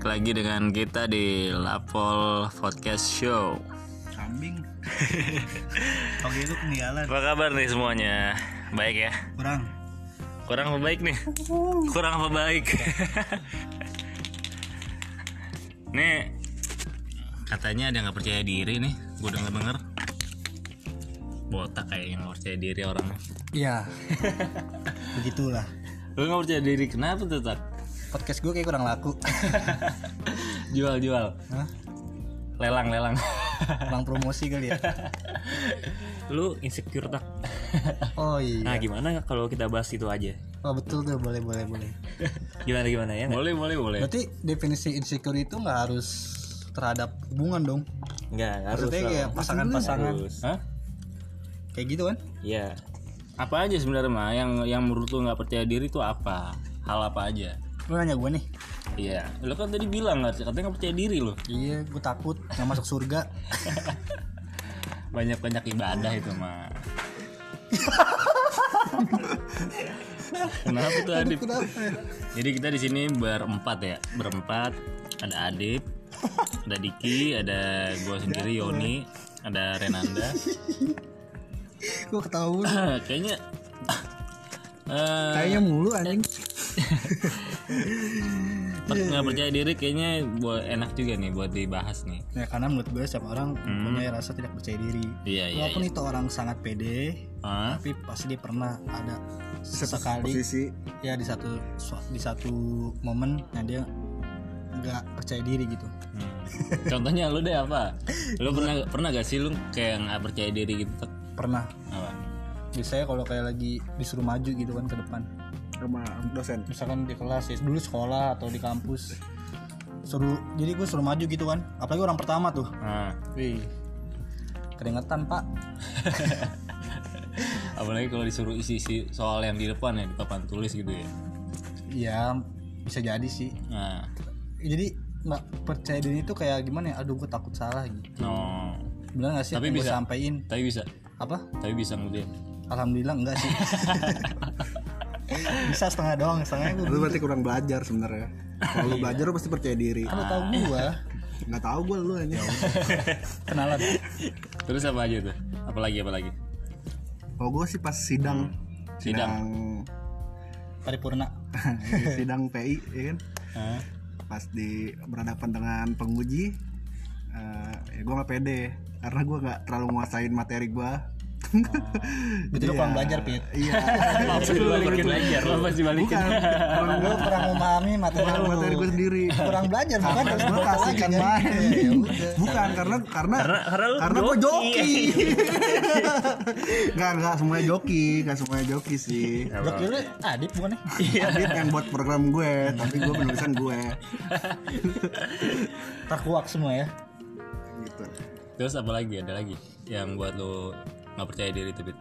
Balik lagi dengan kita di Lapol Podcast Show. kambing oke itu ketinggalan Apa kabar nih semuanya? Baik ya? kurang Kurang apa baik nih? Kurang apa baik? nih katanya ada yang nggak percaya diri nih. Gue denger denger. Botak kayak yang percaya diri orang. iya begitulah Lu nggak percaya diri kenapa tuh tak? Podcast gue kayak kurang laku. Jual jual. Hah? Lelang lelang. kurang promosi kali ya? Lu insecure tak? Oh nah iya gimana kalau kita bahas itu aja? Oh betul tuh. Boleh boleh boleh. Gimana gimana ya boleh boleh boleh. berarti definisi insecure itu nggak harus terhadap hubungan dong? Nggak harus kayak pasangan-pasangan Hah? kayak gitu kan? Ya Apa aja sebenarnya mah yang yang menurut lu nggak percaya diri itu apa? Hal apa aja? Lu nanya gue nih Iya, lu kan tadi bilang nggak katanya nggak percaya diri lo. iya gue takut nggak masuk surga Banyak banyak ibadah itu mah. Kenapa tuh Adip? kenapa Jadi kita di sini berempat ya, berempat. Ada Adip, ada Diki, ada gua sendiri Yoni, ada Renanda. gue ketahuan Kayaknya eh kayaknya mulu anjing nggak percaya diri kayaknya buat enak juga nih buat dibahas nih. ya karena menurut gue setiap orang punya rasa tidak percaya diri Iya iya. walaupun itu orang sangat pede Hah? tapi pasti dia pernah ada sekali ya di satu di satu momen yang dia nggak percaya diri gitu Hmm. Contohnya lu deh apa? Lu pernah pernah gak sih lu kayak nggak percaya diri gitu? Pernah Apa? Biasanya kalau kayak lagi disuruh maju gitu kan ke depan. Sama dosen. Misalkan di kelas ya dulu sekolah atau di kampus. Suruh jadi gue suruh maju gitu kan. Apalagi orang pertama tuh. Nah, wih keringetan pak. Apalagi kalau disuruh isi-isi soal yang di depan ya di papan tulis gitu ya. ya bisa jadi sih. Nah, jadi nggak percaya diri itu kayak gimana ya? Aduh gue takut salah gitu. No. bener gak sih Tapi bisa. sampein Tapi bisa, apa? Tapi bisa ngeludain. Alhamdulillah enggak sih. Bisa setengah doang setengahnya gue lu berarti kurang belajar sebenarnya. Kalau lu belajar lu pasti percaya diri. Kan tau gue nggak tahu gue lu aja. Kenalan. Terus apa aja tuh? Apalagi apalagi? kalau gue sih pas sidang. Sidang. paripurna. Sidang PI ya kan? Pas di berhadapan dengan penguji eh, ya gue nggak pede. Karena gue nggak terlalu nguasain materi gue Berarti lu kurang belajar Pit. Iya. Langsung dibalikin belajar. Lo pasti balikin. bukan. Lu kurang memahami materi lu materi gue sendiri. Kurang belajar bukan harus gue kasihkan kan main. Ya udah. bukan karena karena karena lu karena gue joki. joki. Nggak nggak semuanya joki. Nggak semuanya joki sih. Joki lu adip bukan ya? Adit yang buat program gue tapi gue penulisan gue. Terkuak semua ya. Gitu. Terus apa lagi? Ada lagi yang buat lo nggak percaya diri tuh, Bit?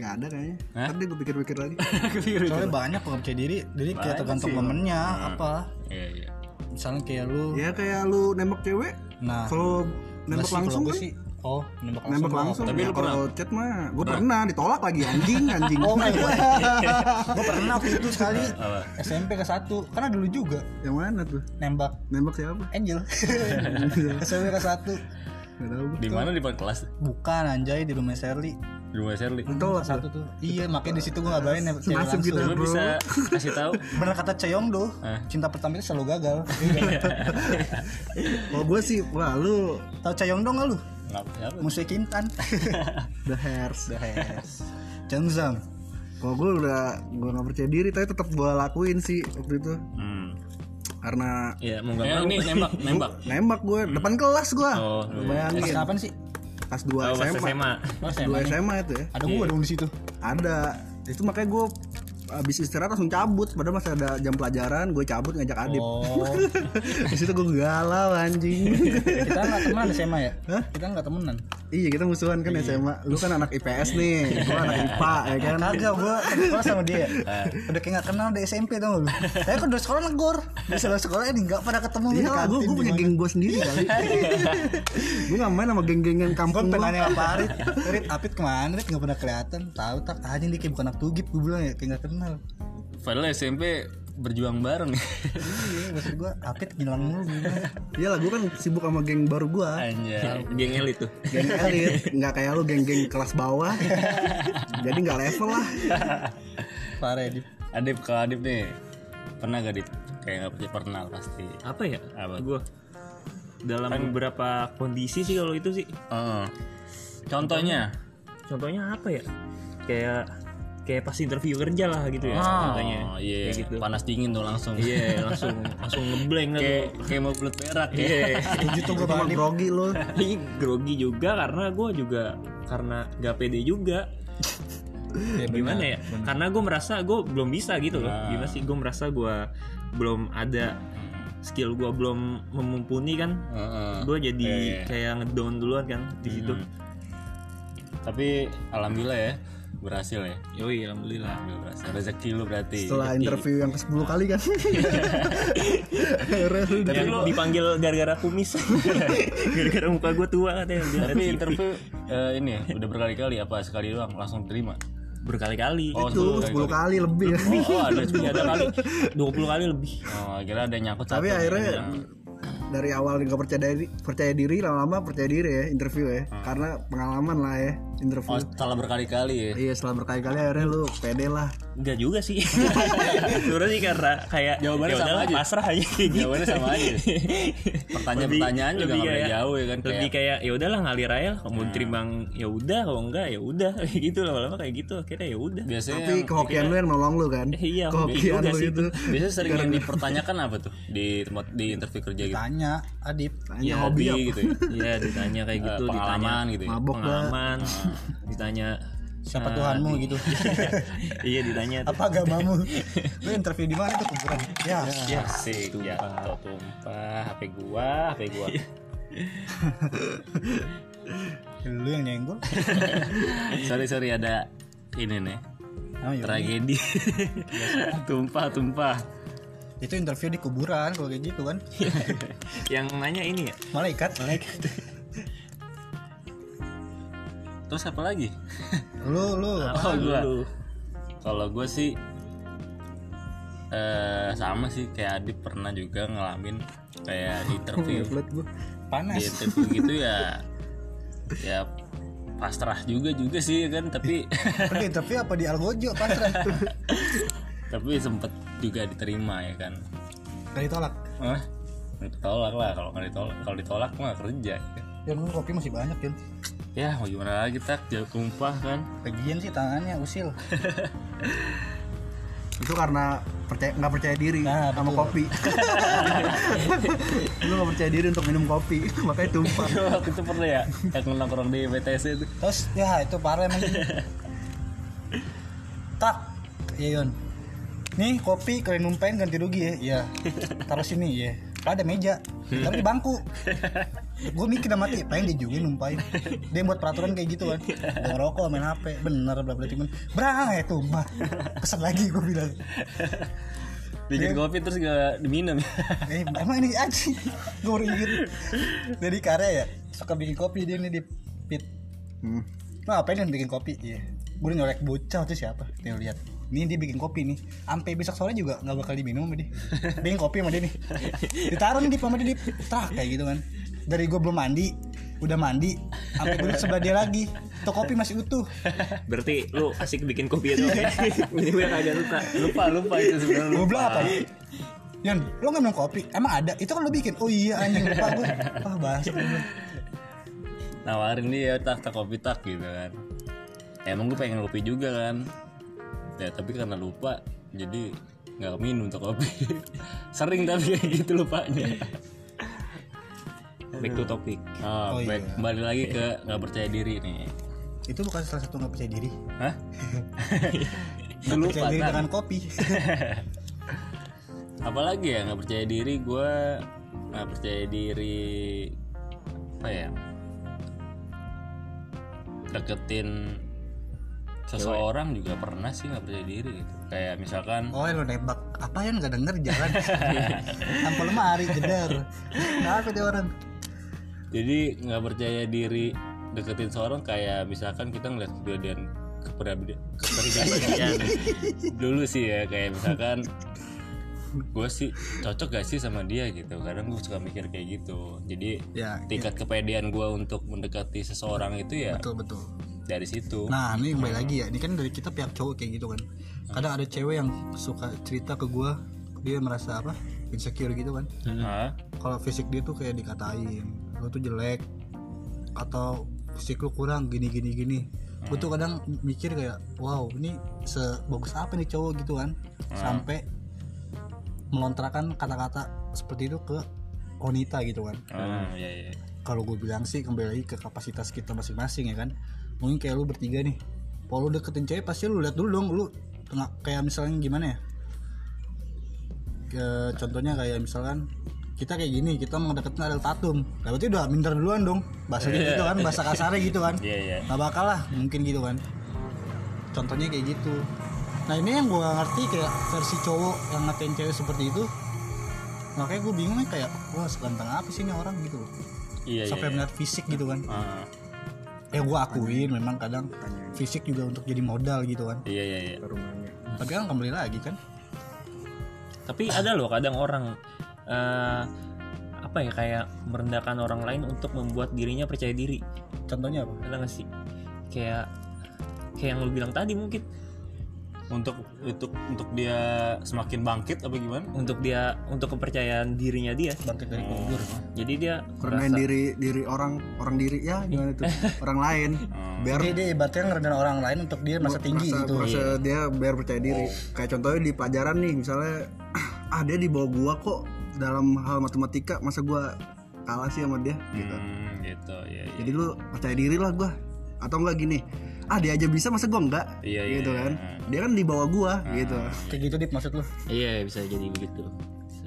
nggak ada kayaknya. Hah? tadi gue pikir-pikir lagi. Soalnya banyak kok nggak percaya diri. Jadi kayak tergantung momennya apa. Iya, iya. Misalnya kayak lu ya kayak lu nembak cewek. Nah. Kalau nembak sih, langsung kan? sih Oh nembak langsung nembak langsung. Tapi ya, lu pernah? kalau chat mah gue pernah? ditolak lagi anjing anjing. Oh enggak gue Gue pernah waktu itu sekali. Apa? SMP ke satu. Karena dulu juga. Yang mana tuh? Nembak. Nembak siapa? Angel. SMP ke satu Di mana di kelas? Bukan anjay di rumah Sherly Di rumah Shirley. ditolak Satu tuh Iya makanya di situ gue ngabarin nembak cewek langsung gitu. Bro. bisa kasih tahu? Bener kata Ceyong do. Cinta pertama itu selalu gagal kalau gue sih wah lu Tahu Ceyong dong lu? Nggak? Musuh Kintan the hairs The Hairs Jengzang kalau gue udah gue nggak percaya diri tapi tetap gue lakuin sih waktu itu Hmm. Karena ya mau nggak Eh, mau. ini nembak, nembak. nembak gue. Depan kelas gue Oh, Pas bayangin. Kapan sih? pas dua oh, pas SMA SMA Oh, dua SMA nih. SMA itu ya. Ada gua dong di situ. ada. Itu makanya gue abis istirahat langsung cabut. Padahal masih ada jam pelajaran gue cabut ngajak adip. Oh, di situ gue galau anjing. Kita nggak temenan SMA ya? Kita nggak temenan. iya kita musuhan kan SMA lu kan anak IPS nih. Gue anak IPA ya kan? Kagak kelas sama dia. Udah kayak nggak kenal dari SMP dong lu. Saya kan udah sekolah negor. Di sekolah sekolah ini nggak pada ketemu Iya gue gue punya geng gue sendiri kali. gue gak main sama geng-gengan Gue kampung gue. penanya sama Arit Arit, Apit ke mana? Arit nggak pernah kelihatan. Tahu tak aja dia kayak bukan anak tugip Gue bilang ya. Kayak nggak kenal Padahal SMP berjuang bareng iya maksud gua Apit ngilang mulu gimana Iyalah gue kan sibuk sama geng baru gue Anjay Geng elit tuh. Geng elit Nggak kayak lu geng-geng kelas bawah Jadi nggak level lah parah ya Dip. Adip kalau Adip nih Pernah gak Adip? Kayak gak pernah pasti Apa ya? Apa? Gue dalam beberapa kondisi sih kalau itu sih. Heeh. Contohnya Contohnya apa ya? Kayak kayak pas interview kerja lah gitu ya. Contohnya. Oh iya Kayak gitu. Panas dingin tuh langsung Iya, langsung langsung ngeblank kan. Kayak kayak mau belut perak ya Iya. tuh Itu gua mah Dip. grogi lu Ini grogi juga karena gue juga karena gak pede juga. Ya, Gimana ya? Karena gue merasa gue belum bisa gitu loh. Nah. Gimana sih? Gue merasa gue belum ada skill gue belum memumpuni kan. Heeh. Gue jadi Iya. kayak ngedown duluan kan di situ. Hmm. Tapi alhamdulillah ya berhasil ya. Yoi, alhamdulillah. Alhamdulillah berhasil. Rezeki lu berarti. Setelah interview yang ke 10 kali kan Akhirnya lu dipanggil gara-gara kumis. gara-gara muka gue tua katanya. Tapi interview eh, ini udah berkali-kali apa sekali doang langsung terima. berkali-kali. Oh, Itu 10 kali lebih Oh, oh ada Ya, ada kali 20 kali lebih. Oh, kira ada nyangkut Tapi satu akhirnya yang- dari awal nggak percaya diri percaya diri lama-lama percaya diri ya interview ya. Karena pengalaman lah ya interview. Oh, setelah berkali-kali ya. iya setelah berkali-kali akhirnya lu pede lah Enggak juga sih. Sebenarnya sih karena kayak Jawabannya ya sama aja. pasrah aja kayak gitu. Jawabannya sama aja. Pertanyaan-pertanyaan juga nggak beda jauh ya kan Lebih kayak kayak ya udahlah ngalir aja lah. Mau terima ya udah, kalau enggak ya udah kayak gitu lama-lama kayak gitu akhirnya ya udah. biasanya tapi kehokian lu yang nolong lu kan iya, kehokian lu itu biasanya sering yang dipertanyakan apa tuh di tempat di interview kerja gitu. tanya Adip tanya hobi apa gitu ya. Iya ditanya kayak gitu, Eh, pengalaman ditanya gitu ya. pengalaman, ditanya siapa eh, Tuhanmu gitu. Iya ditanya tuh. apa agamamu? Lu interview di mana tuh kuburan? Ya. Ya, Asik, jatuh tumpah. HP gua, HP gua. lu yang nyenggol? Sorry sorry ada ini nih. Oh, iya. tragedi. tumpah tumpah. itu interview di kuburan kalau kayak gitu kan. Yang nanya ini ya? Malaikat. Malaikat Terus apa lagi? lu lu Oh, gua. Lu. Kalau gue sih eh sama sih kayak Adip pernah juga ngalamin kayak di interview gua. di panas interview gitu ya ya pasrah juga juga sih kan tapi di interview apa di algojo pasrah tapi sempet juga diterima ya kan Gak ditolak Hah? ditolak lah kalau nggak ditolak kalau ditolak mah kerja ya. ya lu kopi masih banyak kan ya mau gimana lagi tak? Jauh tumpah kan? Bagian sih tangannya usil. Itu karena percaya nggak percaya diri Nah, sama betul. kopi. Lu nggak percaya diri untuk minum kopi makanya tumpah. Waktu itu pernah ya yang nongkrong di BTS itu. Terus ya itu parah emang. Tak Iya Yon. Nih kopi kalian numpain ganti rugi ya. Iya. Taruh sini ya Ada meja. Taruh di bangku. Gue mikir mati Pengen dia juga numpain. Dia buat peraturan kayak gitu kan. Udah ngerokok main HP Bener bla bla timun. Berang ya tuh mah Pesan lagi gue bilang. Bikin kopi terus gak diminum. Ya Eh emang ini aja. Gue baru Dari karya ya Suka bikin kopi dia nih di pit. Hmm. Lo ngapain yang bikin kopi? Iya. Gue nyolek bocah itu siapa? Nih lihat. Nih dia bikin kopi nih. Sampai besok sore juga nggak bakal diminum sama dia. Bikin kopi sama dia nih. Ditaruh nih di sama dia di trak kayak gitu kan. Dari gue belum mandi, udah mandi, sampai gue sebelah dia lagi. Tuh kopi masih utuh. berarti lu asik bikin kopi itu ini gue kagak suka lupa lupa itu sebenarnya Gue lupa apa? Yon, lo nggak minum kopi? Emang ada? Itu kan lo bikin. Oh iya anjing lupa gue. Ah bahas. nawarin dia tak tak kopi tak gitu kan emang gue pengen kopi juga kan ya tapi karena lupa jadi nggak minum tuh kopi. Sering tapi kayak gitu lupanya. Back to topic. Oh, Oh, baik iya. kembali lagi ke nggak percaya diri nih. Itu bukan salah satu nggak percaya diri. hah? Nggak Lu percaya lupa diri dengan kopi. apalagi ya nggak percaya diri gue nggak percaya diri apa ya deketin seseorang juga pernah sih nggak percaya diri gitu. Kayak misalkan Oh lo nembak. Apa ya nggak denger jalan. Tanpa lemari jedar kenapa dia orang. Jadi nggak percaya diri deketin seorang kayak misalkan kita ngeliat kejadian kepribadian. Dulu sih ya kayak misalkan gue sih cocok gak sih sama dia gitu. Kadang gue suka mikir kayak gitu. Jadi Ya, tingkat kepedean gue untuk mendekati seseorang itu ya betul betul dari situ. Nah ini kembali lagi ya. Ini kan dari kita pihak cowok kayak gitu kan. Kadang ada cewek yang suka cerita ke gua dia merasa apa? Insecure gitu kan. Hah? kalau fisik dia tuh kayak dikatain lu tuh jelek atau fisik lu kurang gini gini gini. Gue tuh kadang mikir kayak wow ini sebagus apa nih cowok gitu kan? Sampai melontarkan kata-kata seperti itu ke wanita gitu kan. Oh, iya, iya. kalau gue bilang sih kembali lagi ke kapasitas kita masing-masing ya kan mungkin kayak lu bertiga nih. Kalau lu deketin cewek pasti lu lihat dulu dong lu tengah kayak misalnya gimana ya? Ke contohnya kayak misalkan kita kayak gini kita mau deketin ada tatum. Nah, berarti udah minder duluan dong. Bahasa gitu kan bahasa kasarnya gitu kan. Iya, iya. nggak bakal lah mungkin gitu kan. Contohnya kayak gitu. Nah ini yang gue ngerti kayak versi cowok yang ngatain cewek seperti itu. Makanya gue bingung nih kayak wah seganteng apa sih ini orang? gitu loh. Iya, iya, sampai iya. melihat fisik gitu kan. Ah, ya gue akuin memang kadang fisik juga untuk jadi modal gitu kan. Iya, iya, iya. tapi kan kembali lagi kan. Tapi ada loh kadang orang eh, apa ya kayak merendahkan orang lain untuk membuat dirinya percaya diri. Contohnya apa? Ada nggak sih? Kayak kayak yang lu bilang tadi mungkin Untuk untuk untuk dia semakin bangkit apa gimana? untuk dia untuk kepercayaan dirinya dia. Bangkit dari kubur jadi dia Kerendahin diri diri orang orang diri ya gimana tuh? Orang lain. Biar dia dia ibaratnya ngerendahin orang lain untuk dia masa tinggi merasa, gitu merasa dia biar percaya diri. Kayak contohnya di pelajaran nih misalnya ah dia di bawah gua kok dalam hal matematika masa gua kalah sih sama dia? Gitu. Hmm, gitu, iya, iya. jadi lu percaya diri lah gua. Atau enggak gini ah dia aja bisa masa gua enggak Iya, iya, gitu iya. kan dia kan di bawah gua gitu kayak gitu dit maksud lu iya bisa jadi begitu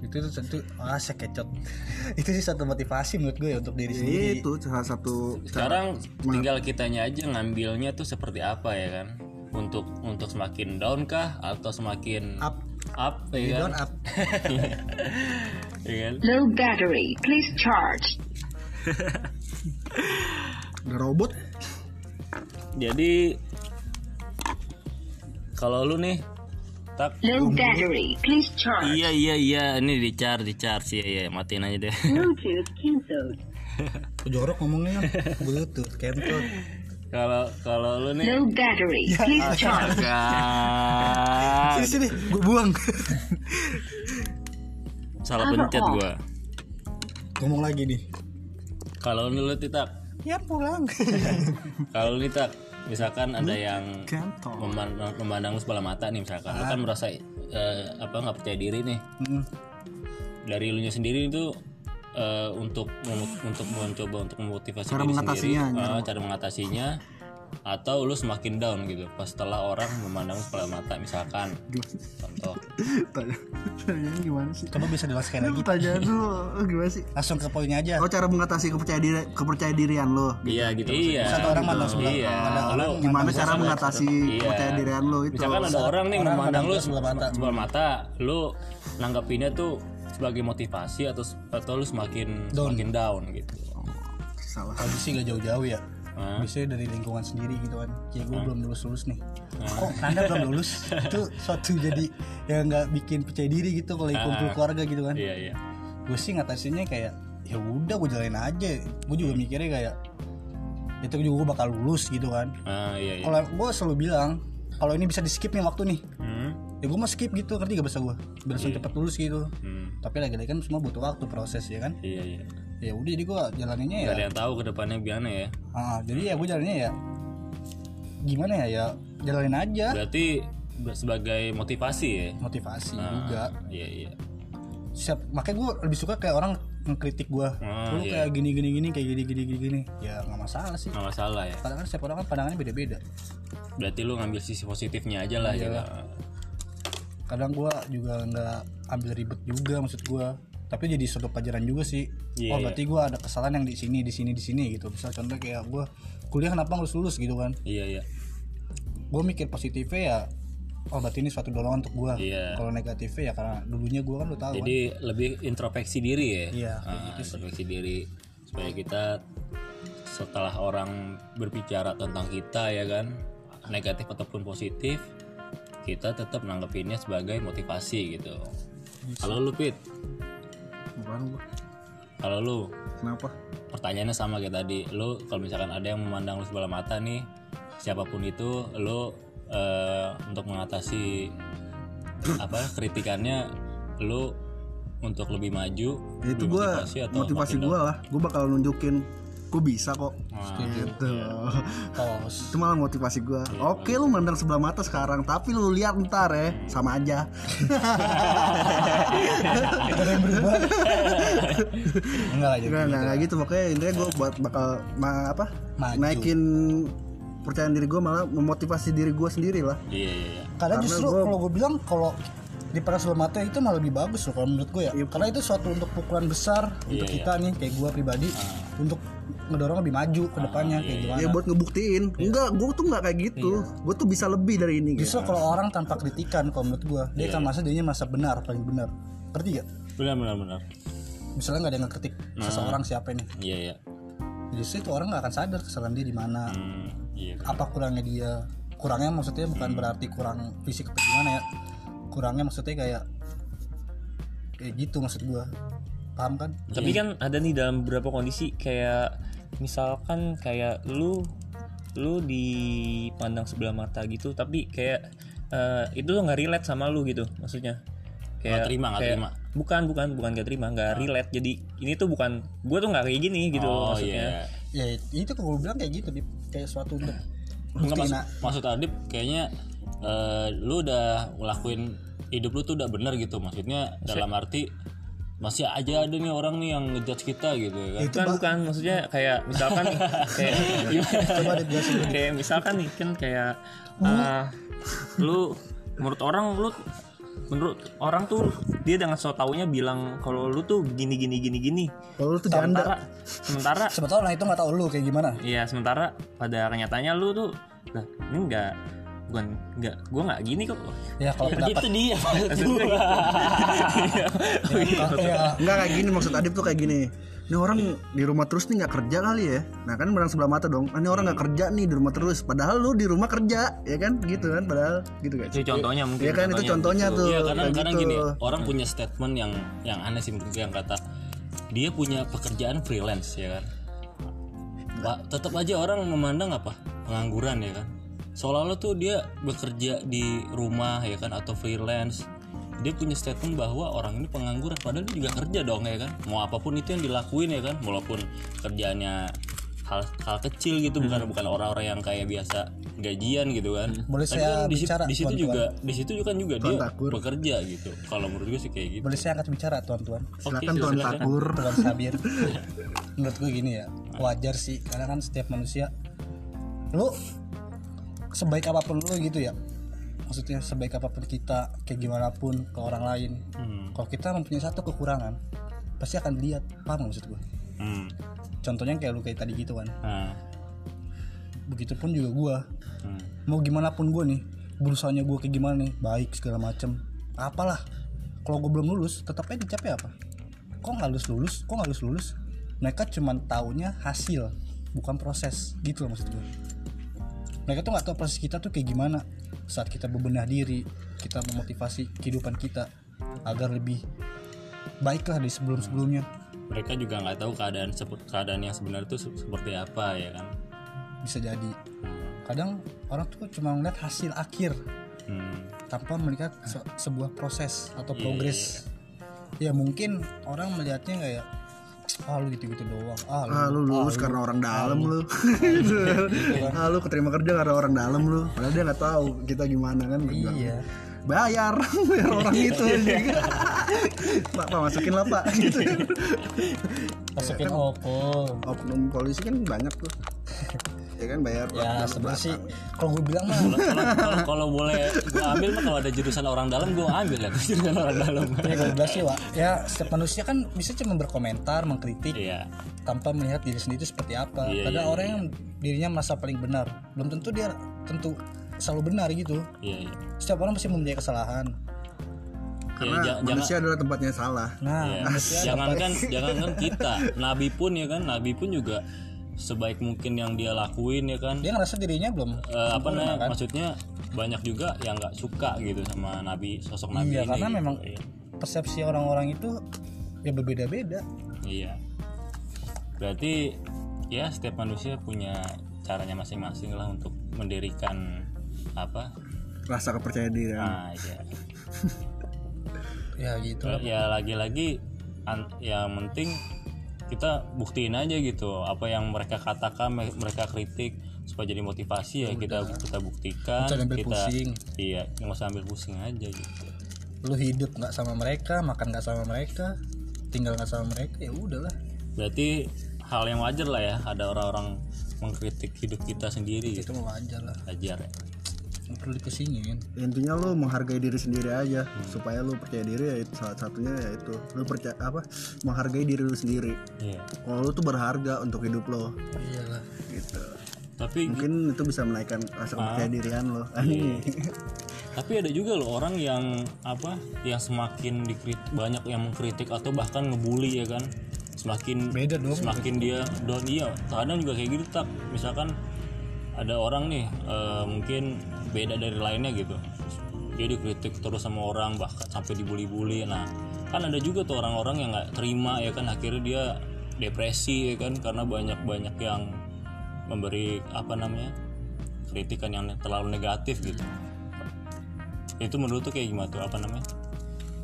itu tuh satu ah sekecot itu sih satu motivasi menurut gue ya untuk diri sendiri itu salah satu Sekarang tinggal kitanya aja ngambilnya tuh seperti apa ya kan? Untuk untuk semakin down kah atau semakin up up ya you kan? don't up Ya kan? Low battery. Please charge. robot jadi Kalau lu nih tak Low battery. Please charge. Iya iya iya ini di charge di charge ya iya matiin aja deh. Bluetooth cancelled. jorok ngomongnya kan bluetooth kentut Kalau kalau lu nih Low battery. Please charge. Agak. sini sini gue buang salah pencet gua. ngomong lagi nih Kalau lu lu titak ya pulang. Kalau lu tak misalkan ada yang memandang, memandang sebelah mata nih misalkan lu kan merasa eh, apa nggak percaya diri nih. Mm. dari lu nya sendiri itu eh, untuk untuk mencoba untuk memotivasi Cara diri mengatasinya, sendiri. eh, cara mengatasinya atau lu semakin down gitu pas setelah orang memandang lu sebelah mata misalkan contoh Pertanyaannya gimana sih? coba bisa dijelaskan lagi Pertanyaan dulu gimana sih? langsung ke poinnya aja Oh cara mengatasi kepercaya diri kepercaya dirian lo. iya gitu iya satu orang mandang sebelah iya orang Lu- Gimana cara mengatasi Iya. kepercaya dirian lo itu? misalkan ada orang nih orang memandang lu sebelah mata. sebelah mata lu nanggapinnya tuh sebagai motivasi atau atau lu semakin Down. semakin down gitu Salah. kalau sih gak jauh-jauh ya Hah? biasanya dari lingkungan sendiri gitu kan. Kayak gue belum lulus lulus nih kok anda belum lulus? Itu suatu jadi yang nggak bikin percaya diri gitu kalau kumpul keluarga gitu kan. Iya iya. Gue sih ngatasinnya kayak ya udah gue jalanin aja. Gue juga mikirnya kayak itu juga gue bakal lulus gitu kan. Ah iya iya. Kalau gue selalu bilang kalau ini bisa di skip nih waktu nih. Hmm. ya gue mau skip gitu ngerti gak bahasa gue biar langsung cepet lulus gitu. Hmm. tapi lagi-lagi kan semua butuh waktu proses ya kan? Iya iya ya udah jadi gue jalaninnya ya Gak ada yang tahu ke depannya gimana ya. Ah, jadi ya gue jalannya ya gimana ya ya jalanin aja. Berarti be- sebagai motivasi ya? Motivasi Ah, juga. iya iya. Siap makanya gue lebih suka kayak orang ngekritik gue Ah, lu iya. kayak gini gini gini kayak gini gini gini gini. Ya nggak masalah sih. Nggak masalah ya. Kadang kan setiap orang kan pandangannya beda beda berarti lu ngambil sisi positifnya aja lah Iya. gitu kadang gue juga nggak ambil ribet juga maksud gue tapi jadi suatu pelajaran juga sih. Iya, oh berarti gue ada kesalahan yang di sini di sini di sini gitu. Misal contoh kayak gue kuliah kenapa lulus lulus gitu kan? Iya iya. Gue mikir positifnya ya oh berarti ini suatu dorongan untuk gue Iya. kalau negatifnya ya karena dulunya gue kan udah tahu kan. jadi lebih introspeksi diri ya? Iya, Ah, introspeksi diri. Supaya kita setelah orang berbicara tentang kita ya kan negatif ataupun positif kita tetap nanggepinnya sebagai motivasi gitu. Kalau lu bukan gua? Kalau lu? Kenapa? Pertanyaannya sama kayak tadi. Lu kalau misalkan ada yang memandang lu sebelah mata nih siapa pun itu lu eh, untuk mengatasi apa kritikannya lu untuk lebih maju itu gue motivasi atau motivasi gue lah. Gue bakal nunjukin gue bisa kok. Nah, gitu tos itu malah motivasi gue oke lu mandang sebelah mata sekarang tapi lu lihat ntar ya sama aja. Enggak lah Enggak, enggak, gitu. Pokoknya intinya gue buat bakal ma- apa Maju. naikin percayaan diri gue malah memotivasi diri gue sendiri lah. Iya iya iya. Karena Karena justru gua- kalau gue bilang kalau di sebelah mata itu malah lebih bagus loh kalau menurut gue ya. Iya. Karena itu suatu untuk pukulan besar untuk Iya, kita nih kayak gue pribadi untuk ngedorong lebih maju ke depannya kayak gimana. ya buat ngebuktiin enggak gue tuh nggak kayak gitu gue tuh bisa lebih dari ini gitu. Justru kalau orang tanpa kritikan kalau menurut gue dia akan merasa dirinya merasa benar paling benar. Ngerti gak? benar benar benar Misalnya nggak ada yang ngekritik seseorang siapa ini, iya iya justru itu orang nggak akan sadar kesalahan dia di mana, Hmm, iya apa kurangnya dia. Kurangnya maksudnya bukan berarti kurang fisik atau gimana ya. Kurangnya maksudnya kayak kayak gitu maksud gue. Paham kan? Tapi kan ada nih dalam beberapa kondisi kayak misalkan kayak lu lu dipandang sebelah mata gitu tapi kayak eh, itu nggak relate sama lu gitu maksudnya. Kayak Nggak terima, nggak kayak- terima. bukan bukan bukan gak terima nggak relate. Jadi ini tuh bukan gue tuh nggak kayak gini gitu oh maksudnya. iya. Ya itu kalau gue bilang kayak gitu Dip. kayak suatu untuk Enggak maksud, maksud Adip kayaknya eh, lu udah ngelakuin hidup lu tuh udah bener gitu. Maksudnya dalam arti masih aja ada nih orang nih yang ngejudge kita gitu ya kan. Bukan bukan maksudnya kayak misalkan nih kayak coba kayak misalkan nih kan kayak ah, lu menurut orang lu menurut orang tuh dia dengan so taunya bilang kalau lu tuh gini gini gini gini. Kalau lu tuh janda sementara sementara sebetulnya orang itu nggak tahu lu kayak gimana. Iya sementara pada kenyataannya lu tuh lah ini enggak bukan enggak gua nggak gini kok. Ya kalau pendapat. itu dia ya Enggak kayak gini maksud Adip tuh kayak gini. Ini orang di rumah terus nih nggak kerja kali ya. Nah kan menang sebelah mata dong. Ah, ini orang nggak kerja nih di rumah terus. Padahal lu di rumah kerja ya kan? Gitu kan padahal gitu kan. Itu contohnya mungkin ya kan itu contohnya. tuh Iya kadang kayak kadang gitu. gini orang punya statement yang yang aneh sih menurut gue yang kata dia punya pekerjaan freelance ya kan? Tetap aja orang memandang apa? Pengangguran ya kan seolah-olah tuh dia bekerja di rumah ya kan atau freelance. Dia punya statement bahwa orang ini pengangguran padahal dia juga kerja dong ya kan. Mau apa pun itu yang dilakuin ya kan. Walaupun kerjaannya hal hal kecil gitu bukan bukan orang-orang yang kayak biasa gajian gitu kan. Boleh Tapi saya kan bicara, di situ juga di situ juga kan juga dia Takur. bekerja gitu. Kalau menurut gue sih kayak gitu. Boleh saya angkat bicara tuan-tuan? Silakan Oke, tuan silakan. takur. Tuan sabir. Menurut gue gini ya wajar sih karena kan setiap manusia lu sebaik apa pun lu gitu ya. Maksudnya sebaik apa pun kita kayak gimana pun ke orang lain. Hmm. kalau kita mempunyai satu kekurangan pasti akan dilihat paham maksud gue Hmm. contohnya kayak lu kayak tadi gitu kan. Nah. begitupun juga gua. Hmm. mau gimana pun gue nih berusahanya gue kayak gimana nih baik segala macem. Apalah. Kalau gue belum lulus tetap aja dicapai apa? Kok nggak lulus lulus? Kok nggak lulus lulus? Mereka cuman taunya hasil bukan proses. Gitu loh maksud gue mereka tuh nggak tahu proses kita tuh kayak gimana saat kita bebenah diri kita memotivasi kehidupan kita agar lebih baik lah dari sebelum sebelumnya mereka juga nggak tahu keadaan keadaan yang sebenarnya itu se- seperti apa ya kan? Bisa jadi. Kadang orang tuh cuma ngeliat hasil akhir Hmm. tanpa melihat se- sebuah proses atau progres. ya mungkin orang melihatnya kayak ah lu gitu-gitu doang. Ah lu, ah lu lulus karena orang dalam lu. ah lu keterima kerja karena orang dalam lu. Padahal dia nggak tahu kita gimana kan iya. Bayar bayar orang itu. Pak pak masukin lah pak. Gitu. Masukin opol oknum polisi kan banyak tuh ya kan bayar ya sebenarnya sih kalau gue bilang mah Kalau- boleh gue ambil mah kalau ada jurusan orang dalam gue ambil ya jurusan orang dalam. Ya gue bilang sih Wak, ya setiap manusia kan bisa cuma berkomentar mengkritik iya. tanpa melihat diri sendiri itu seperti apa. Iya, ada iya, orang yang dirinya merasa paling benar belum tentu dia tentu selalu benar gitu. Iya iya. Setiap orang pasti mempunyai kesalahan. Karena ja- jangan manusia adalah tempatnya salah. Nah Iya. manusia jangankan jangankan kita nabi pun ya kan nabi pun juga sebaik mungkin yang dia lakuin ya kan dia ngerasa dirinya belum Eh, apa namanya kan? maksudnya banyak juga yang nggak suka gitu sama nabi sosok nabi Iya, ini karena gitu. memang Iya. persepsi orang-orang itu ya berbeda-beda Iya. Berarti ya setiap manusia punya caranya masing-masing lah untuk mendirikan apa? rasa kepercayaan diri Nah, iya. ya gitu. Ya lagi-lagi an- yang penting kita buktiin aja gitu apa yang mereka katakan me- mereka kritik supaya jadi motivasi ya kita kita buktikan kita pusing. iya nggak usah ambil pusing aja gitu. Lu hidup nggak sama mereka makan nggak sama mereka tinggal nggak sama mereka ya udahlah. Berarti hal yang wajar lah ya ada orang-orang mengkritik hidup kita sendiri itu gitu. wajar lah. Wajar ya nggak perlu dipusingin intinya lu menghargai diri sendiri aja supaya lu percaya diri ya itu salah satunya ya itu. Lu percaya apa menghargai diri lu sendiri. Iya. Kalau lu tuh berharga untuk hidup lo. Iyalah. Gitu. Tapi mungkin itu bisa menaikkan rasa kepercayaan dirian lo. Tapi ada juga loh orang yang apa yang semakin dikritik banyak yang mengkritik atau bahkan ngebully ya kan. Semakin beda dong. semakin dia down. Iya kadang juga kayak gitu tak. Misalkan ada orang nih eh, mungkin beda dari lainnya gitu. Dia dikritik terus sama orang bahkan sampai dibully-bully. Nah kan ada juga tuh orang-orang yang nggak terima ya kan? Akhirnya dia depresi ya kan? Karena banyak-banyak yang memberi apa namanya kritikan yang terlalu negatif gitu. Itu menurut tuh kayak gimana tuh? Apa namanya?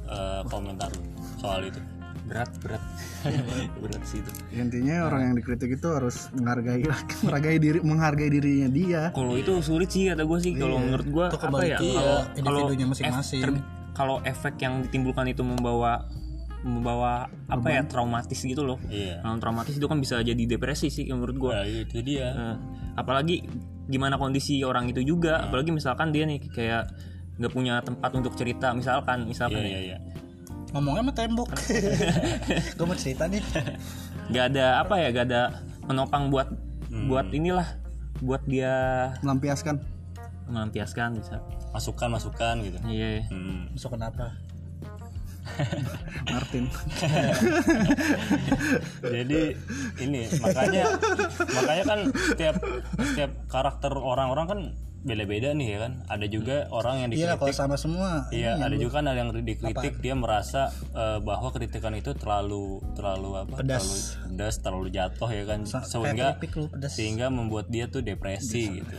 Eh, komentar soal itu berat berat. Berat sih itu. Intinya orang yang dikritik itu harus menghargai menghargai diri menghargai dirinya dia. Kalau itu sulit sih kata gue sih. Kalau menurut gue apa ya kalau individunya ef- masing-masing. kalau efek yang ditimbulkan itu membawa membawa apa ya traumatis gitu loh. Iya. Kalau traumatis itu kan bisa jadi depresi sih menurut gue Nah, itu dia. Eh, apalagi gimana kondisi orang itu juga. Apalagi misalkan dia nih kayak nggak punya tempat untuk cerita misalkan misalkan iya ya, iya iya ngomongnya sama tembok. Gue mau cerita nih. Nggak ada apa ya nggak ada menopang buat buat inilah buat dia melampiaskan. Melampiaskan bisa. Masukan masukan gitu. Iya. Hmm. masuk kenapa Martin. Jadi ini makanya makanya kan setiap setiap karakter orang-orang kan beda-beda nih ya kan ada juga orang yang iya kalau dikritik sama semua Iya, ada juga kan ada yang dikritik dia merasa eh, bahwa kritikan itu terlalu terlalu apa? Pedas. Terlalu pedas, terlalu jatuh ya kan. Sa- sehingga sehingga membuat dia tuh depresi gitu.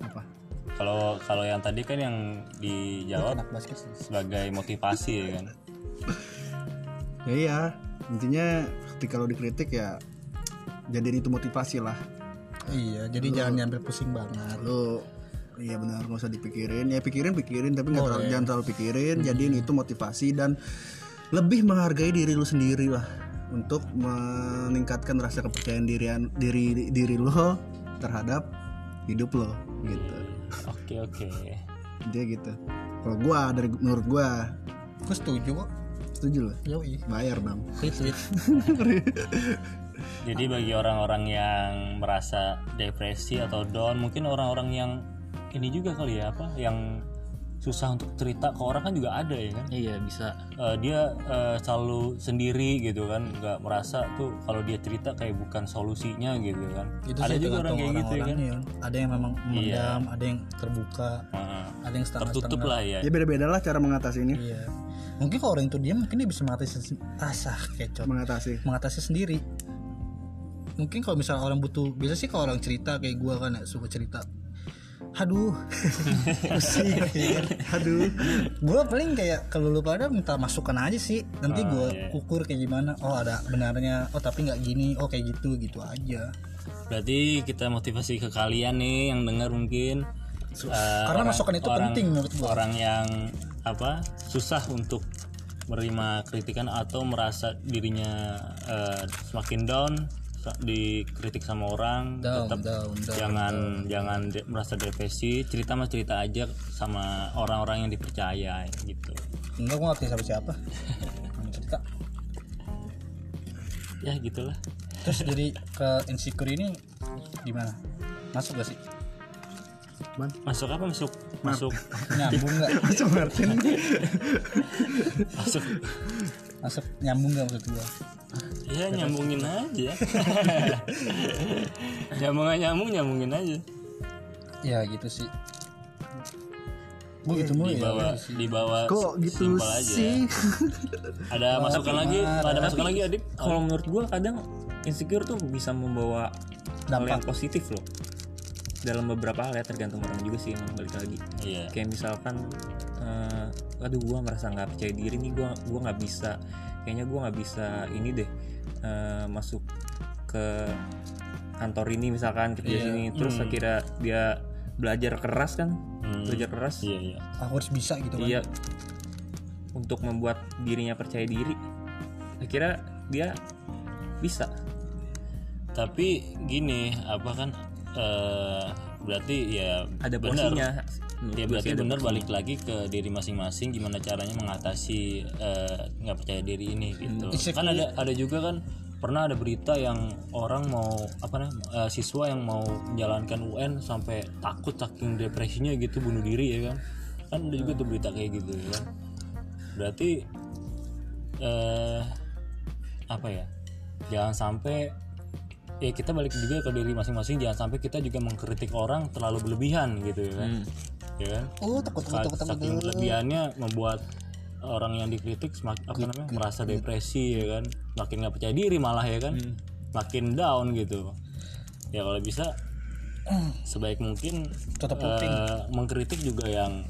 apa Kalau kalau yang tadi kan yang dijawab sebagai motivasi ya kan. ya iya intinya ketika lo dikritik ya jadiin itu motivasi lah iya jadi jangan diambil pusing banget. lo iya benar nggak usah dipikirin. Ya pikirin pikirin tapi nggak terlalu jangan terlalu pikirin. Jadiin itu motivasi dan lebih menghargai diri lu sendiri lah. Untuk meningkatkan rasa kepercayaan dirian diri diri lo terhadap hidup lo gitu. Oke oke. dia gitu. Kalau gua dari menurut gua gue setuju kok. Setuju lo bayar bang. Retweet Jadi bagi orang-orang yang merasa depresi atau down, mungkin orang-orang yang ini juga kali ya apa yang susah untuk cerita ke orang kan juga ada ya kan. iya bisa. Eh, dia eh, selalu sendiri gitu kan nggak merasa tuh kalau dia cerita kayak bukan solusinya gitu kan. Itu ada juga orang kayak gitu ya kan? Yon. ada yang memang memendam ada yang terbuka Heeh. ada yang setengah tertutup lah ya. Ya beda-beda lah cara mengatasinya. Iya. Mungkin kalau orang itu diam mungkin dia bisa mengatasi asah kecot. Mengatasi. Mengatasi sendiri mungkin kalau misalnya orang butuh biasa sih kalau orang cerita kayak gua kan ya, suka cerita aduh pusing ya kan? aduh gua paling kayak kalau lu pada minta masukan aja sih nanti gua iya. ukur kayak gimana oh ada benarnya oh tapi nggak gini oh kayak gitu gitu aja berarti kita motivasi ke kalian nih yang dengar mungkin eh, karena masukan itu penting menurut gua. orang yang apa susah untuk menerima kritikan atau merasa dirinya eh, semakin down dikritik sama orang Down, tetap down, down, jangan jangan de- merasa depresi cerita mah cerita aja sama orang-orang yang dipercaya gitu. Enggak gua ngerti siapa. Siapa cerita. Ya gitulah. Terus jadi ke insecure ini gimana? Masuk gak sih? Masuk apa? Masuk masuk. Nyambung nggak? Masuk Martin masuk masuk nyambung nggak maksud gua? Ya nyambungin aja. Nyambung nggak nyambung nyambungin aja. Ya gitu sih. Gue gitu mulu ya dibawa dibawa kok gitu simpel aja sih? Ada masukan lagi? ada masukan lagi adip kalau menurut gua kadang insecure tuh bisa membawa hal yang positif loh dalam beberapa hal ya tergantung orang juga sih emang balik lagi. Iya. Kayak misalkan eh, aduh gua merasa nggak percaya diri nih gua gua nggak bisa kayaknya gua nggak bisa ini deh eh, masuk ke kantor ini misalkan kerja sini. Terus akhirnya dia belajar keras kan? Hmm. belajar keras. Iya iya. Aku harus bisa gitu kan? Iya. Untuk membuat dirinya percaya diri akhirnya dia bisa. Tapi gini apa kan eh, berarti ya ada benar. Ya berarti benar balik lagi ke diri masing-masing gimana caranya mengatasi eh, nggak percaya diri ini gitu. Kan ada ada juga kan pernah ada berita yang orang mau apa namanya eh, siswa yang mau menjalankan UN sampai takut saking depresinya gitu bunuh diri ya kan. Kan ada juga tuh berita kayak gitu ya kan. Berarti eh apa ya? Jangan sampai ya kita balik juga ke diri masing-masing. Jangan sampai kita juga mengkritik orang terlalu berlebihan gitu ya kan. Ya kan? oh takut takut takut takut. Saking kelebihannya membuat orang yang dikritik semakin apa namanya merasa depresi ya kan. Makin nggak percaya diri malah ya kan. Makin down gitu. Ya kalau bisa sebaik mungkin Tutup eh, mengkritik juga yang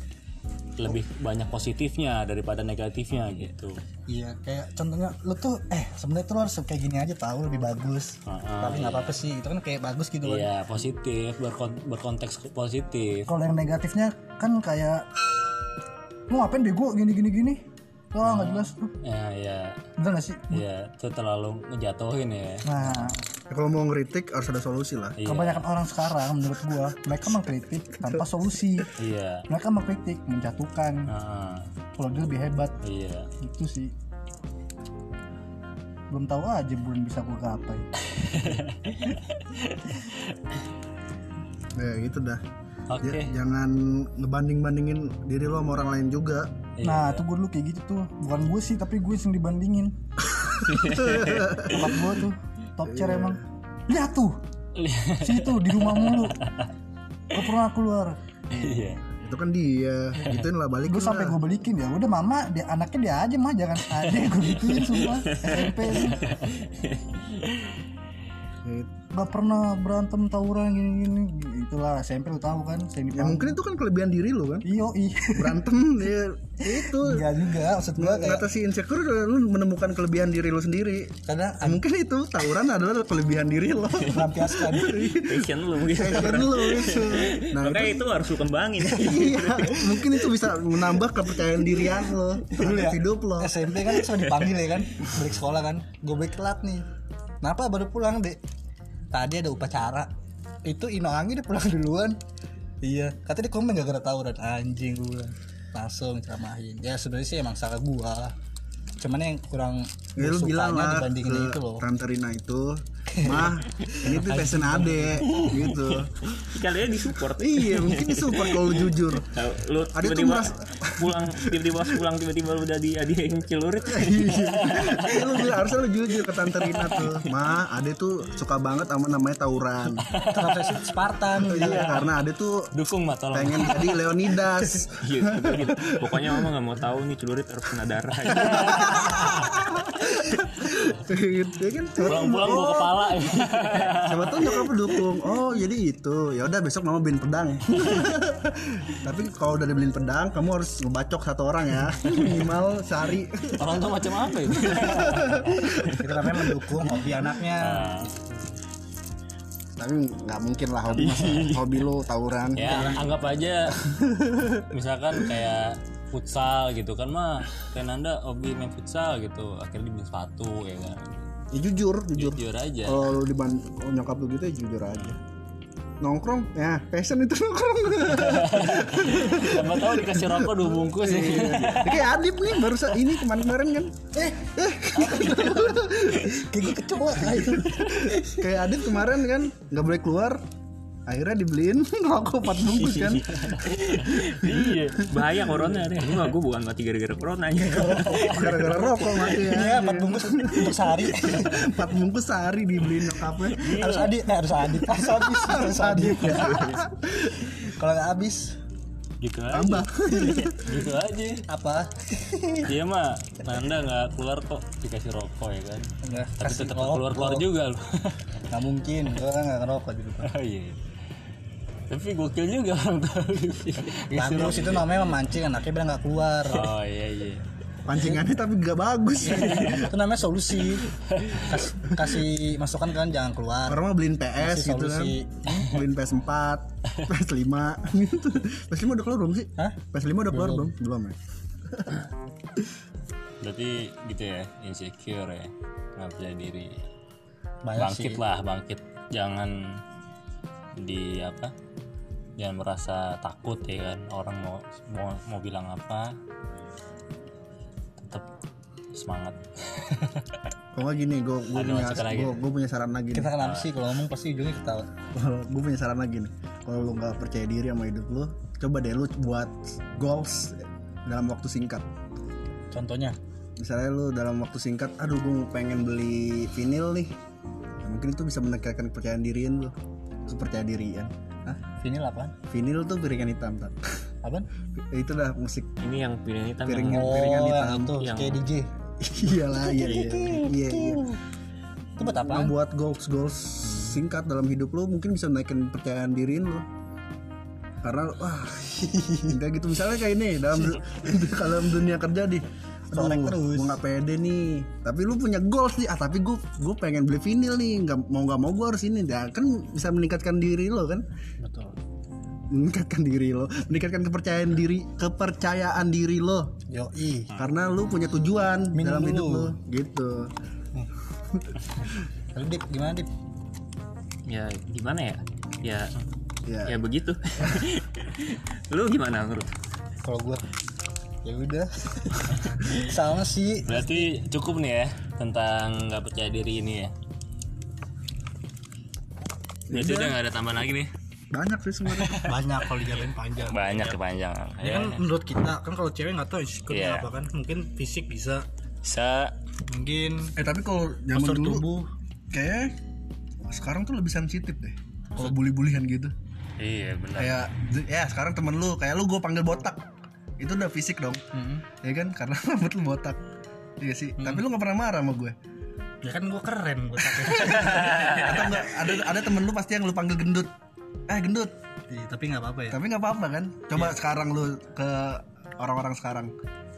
lebih banyak positifnya daripada negatifnya gitu. Iya kayak contohnya lu tuh eh sebenarnya tuh lu harus kayak gini aja tahu lebih bagus. Ah, tapi nggak apa-apa sih itu kan kayak bagus gitu kan. Iya positif berkon- berkonteks positif. Kalau yang negatifnya kan kayak lu ngapain bego gini gini gini? Wah nggak jelas tuh. Ya ya bener gak sih? Ya itu terlalu ngejatuhin ya. Nah Ya, kalau mau ngeritik harus ada solusi lah. Iya. kebanyakan orang sekarang menurut gua mereka mengkritik tanpa solusi. Iya. Mereka mengkritik menjatuhkan. Ah, kalau dia lebih hebat. Iya. Itu sih. Belum tahu aja belum bisa gua gapai. Ya gitu dah. Oke. Ya, jangan ngebanding bandingin diri lo sama orang lain juga. Iya. nah tuh gue dulu kayak gitu tuh. Bukan gue sih tapi gue yang dibandingin. Tempat gue tuh top chair emang. Lihat tuh. Situ di rumah mulu. Gak pernah keluar. Iya. Itu kan dia. Gituin lah balik gue sampai gue balikin ya. Udah mama dia anaknya dia aja mah jangan ada gue gituin sumpah SMP gak pernah berantem tawuran gini gini itulah SMP lu tahu kan saya ya mungkin itu kan kelebihan diri lo kan? Iyo ih berantem ya itu. Enggak juga maksud gue kayak ngatasi insecure lu menemukan kelebihan diri lo sendiri. Karena Ya, mungkin itu tawuran adalah kelebihan diri lo. Melampiaskan. Passion lu mungkin. Passion lo itu. Nah makanya itu harus lu kembangin. Iya mungkin itu bisa menambah kepercayaan dirian lo Dulu ya, hidup lo. SMP kan suka dipanggil ya kan balik sekolah kan. Gue balik telat nih. Kenapa baru pulang dek tadi ada upacara. Itu Ino Anggi udah pulang duluan. Iya. Katanya dia komen gak gara tawuran. Anjing gue langsung ceramahin. Ya sebenarnya sih emang salah gua cuman yang kurang Ya lu bilang lah dibandingin ke itu loh. Tante Rina itu Mah ini tuh passion ade gitu. Kalian disupport. Iya mungkin disupport kalau lu jujur. Lu Ada tuh tiba-tiba merasa- pulang tiba-tiba pulang tiba-tiba lu udah di yang celurit. Iya. Lu bilang harusnya lu jujur ke Tante Rina tuh. Ma ade tuh suka banget sama namanya tawuran profesi Spartan. Iya karena ade tuh dukung mak tolong. pengen jadi Leonidas. Iya, gitu. pokoknya mama nggak mau tahu nih celurit harus kena darah gitu ya kan pulang-pulang bawa kepala Siapa tahu nyokap dukung. Oh, jadi itu. Ya udah besok mama beliin pedang. Tapi kalau udah dibeliin pedang, kamu harus ngebacok satu orang ya. Minimal sehari. orang tuh macam apa itu itu namanya mendukung hobi anaknya Tapi nggak mungkin lah hobi hobi lu tawuran. ya anggap aja misalkan kayak futsal gitu kan mah Renanda hobi main futsal gitu akhirnya dibeli sepatu ya kan Ya jujur, jujur. jujur aja Kalau lu diban oh, nyokap lu gitu ya jujur aja. Nongkrong, ya passion itu nongkrong. siapa tahu dikasih rokok dua bungkus ya Ya, Kayak Adip nih baru sa- ini kemarin-kemarin kan. Eh, eh. kayak kecoa Kayak Adip kemarin kan nggak boleh keluar. Akhirnya dibeliin rokok 4 bungkus kan. iya bahaya corona deh. Gua gua bukan mati gara-gara corona ya. Gara-gara rokok mati ya. iya empat bungkus untuk sehari. 4 bungkus sehari dibeliin nyokapnya. harus adit eh, harus adit. Harus habis harus adit. Kalau nggak habis gitu aja. Tambah. Gitu aja. Apa? Dia mah. Nanda nggak keluar kok dikasih rokok ya kan? Nggak tapi tetap keluar keluar juga loh. Nggak mungkin. Gue kan nggak ngerokok dulu Pak. Oh, iya tapi gokil juga orang tahu. Bagus itu namanya memancing anaknya bilang nggak keluar. Oh iya iya. Pancingannya tapi gak bagus. Itu namanya solusi. Kas- kasih masukan kan jangan keluar. Orang mah beliin PS Kasih gitu kan. Solusi. beliin PS4 PS5 gitu PS5 udah keluar belum sih? Hah? PS5 udah keluar belum? Belum ya? Berarti gitu ya insecure ya. Nggak percaya diri. Banyak bangkit sih. lah bangkit. Jangan di apa jangan merasa takut ya kan orang mau mau mau bilang apa tetap semangat. Kalau nggak gini gue gue punya lagi? gue punya saran lagi nih. kita kenapa sih? Kalau ngomong pasti ujungnya ketawa. Kalau gue punya saran lagi nih. Kalau lu nggak percaya diri sama hidup lu coba deh lu buat goals dalam waktu singkat. Contohnya? Misalnya lu dalam waktu singkat aduh gue pengen beli vinil nih. Nah, mungkin itu bisa meningkatkan kepercayaan diriin lu kepercayaan dirian Hah? vinil apaan? Vinil tuh piringan hitam tak apaan? Itu dah musik. Ini yang piring hitam Piring yang hitam. oh Piringan yang hitam. itu Yang- kayak DJ iyalah iya iya iya iya itu buat apaan? Membuat goals goals singkat dalam hidup lu mungkin bisa naikin kepercayaan diriin lu. Karena wah enggak gitu. Misalnya kayak ini dalam dalam dunia kerja di aduh Solek terus. gue nggak pede nih. Tapi lu punya goals nih ah tapi gue gue pengen beli vinil nih. Nggak mau nggak mau gue harus ini. Ya kan bisa meningkatkan diri lo kan? Betul. Meningkatkan diri lo. Meningkatkan kepercayaan diri kepercayaan diri lo. Yo ih karena lu punya tujuan Minum dalam hidup lo. Gitu. Lalu Dip gimana Dip? Ya gimana ya? Ya ya. ya begitu. Lu gimana menurut? Kalau gua ya udah. Sama sih. Berarti cukup nih ya tentang nggak percaya diri ini ya? Berarti udah nggak ada tambahan lagi nih? Banyak sih sebenarnya. Banyak kalau dijalanin panjang. Banyak kepanjangan Ya kan menurut kita kan kalau cewek nggak tahu insecure Iya. apa kan. Mungkin fisik bisa. Bisa. Mungkin eh tapi kalau zaman dulu tubuh. kayak sekarang tuh lebih sensitif deh. Kalau bully-bulian gitu. Iya benar. Kayak ya sekarang temen lu kayak lu gue panggil botak itu udah fisik dong. Ya kan? Karena rambut lu botak. Iya sih. Tapi lu nggak pernah marah sama gue. Ya kan gua keren pakai atau enggak ada ada temen lu pasti yang lu panggil gendut. Eh gendut. Iya, tapi nggak apa-apa ya. Tapi nggak apa-apa kan? Coba sekarang lu ke orang-orang sekarang.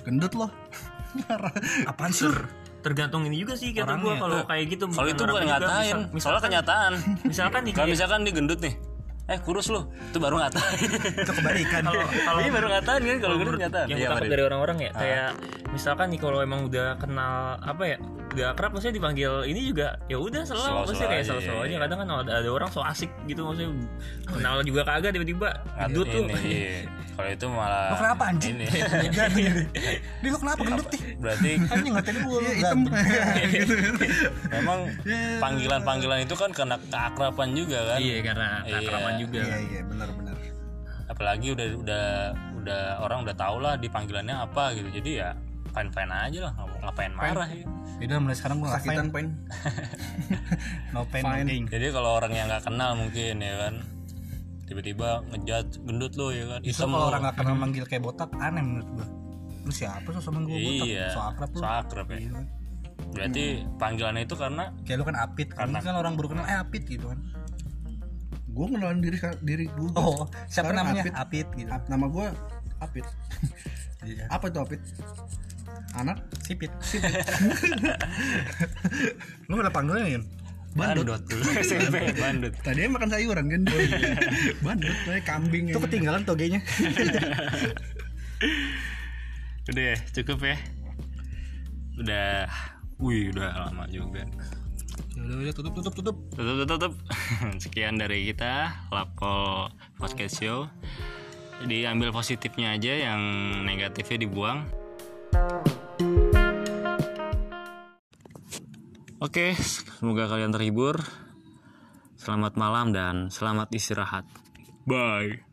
Gendut loh marah. Apaan sih? Tergantung ini juga sih kata gua. Kalau kayak gitu kalau itu bukan juga. ngatain. Misal- soalnya misalkan kenyataan. misalkan nih kalau kayak- misalkan dia gendut nih eh kurus lu. Itu baru ngatain itu kebalikan. Kalau kalau ini baru ngatain kan kalau gendut ngatain yang Iya, gue takut dari orang-orang ya kayak misalkan nih kalau emang udah kenal apa ya udah akrab maksudnya dipanggil ini juga ya udah selalu maksudnya kayak aja, selalu-selalu iya, aja. iya. kadang kan ada, ada orang so asik gitu maksudnya kenal juga kagak tiba-tiba gendut tuh. ini iya. kalau itu malah lo kenapa anjing? ini. Ini lo kenapa gendut nih berarti anjing ngatain gua lu hitam. memang panggilan-panggilan itu kan karena keakraban juga kan? Iya karena Iya. keakraban juga. Iya iya benar-benar apalagi udah udah udah orang udah tau lah dipanggilannya apa gitu. Jadi ya fine fine aja lah nggak ngapain marah ya udah mulai sekarang gua sakitan pain no pain no gain. Jadi kalau orang yang nggak kenal mungkin ya kan? Tiba-tiba ngejat gendut lo ya kan? Itu kalau orang nggak kenal manggil kayak botak aneh menurut gua. Lu siapa sih sama gua botak? Iya so akrab lu. so akrab ya berarti panggilannya itu karena kayak lu kan apit kan? Karena- kan orang baru kenal eh apit gitu kan. Gue kenalin diri diri gue oh siapa namanya? Apit. apit gitu. Nama gue Apit. Iya. Apa itu Apit anak sipit. Lu udah panggilnya ya bandut. SMP bandut. Tadi makan sayuran kan? Bandut kayak kambing itu ya. ketinggalan togenya. Udah ya cukup ya. Udah wih udah lama juga. Ya udah udah tutup tutup tutup. Tutup tutup, tutup. sekian dari kita Lapkol Podcast Show. Jadi ambil positifnya aja yang negatifnya dibuang Oke, semoga kalian terhibur. Selamat malam dan selamat istirahat. Bye.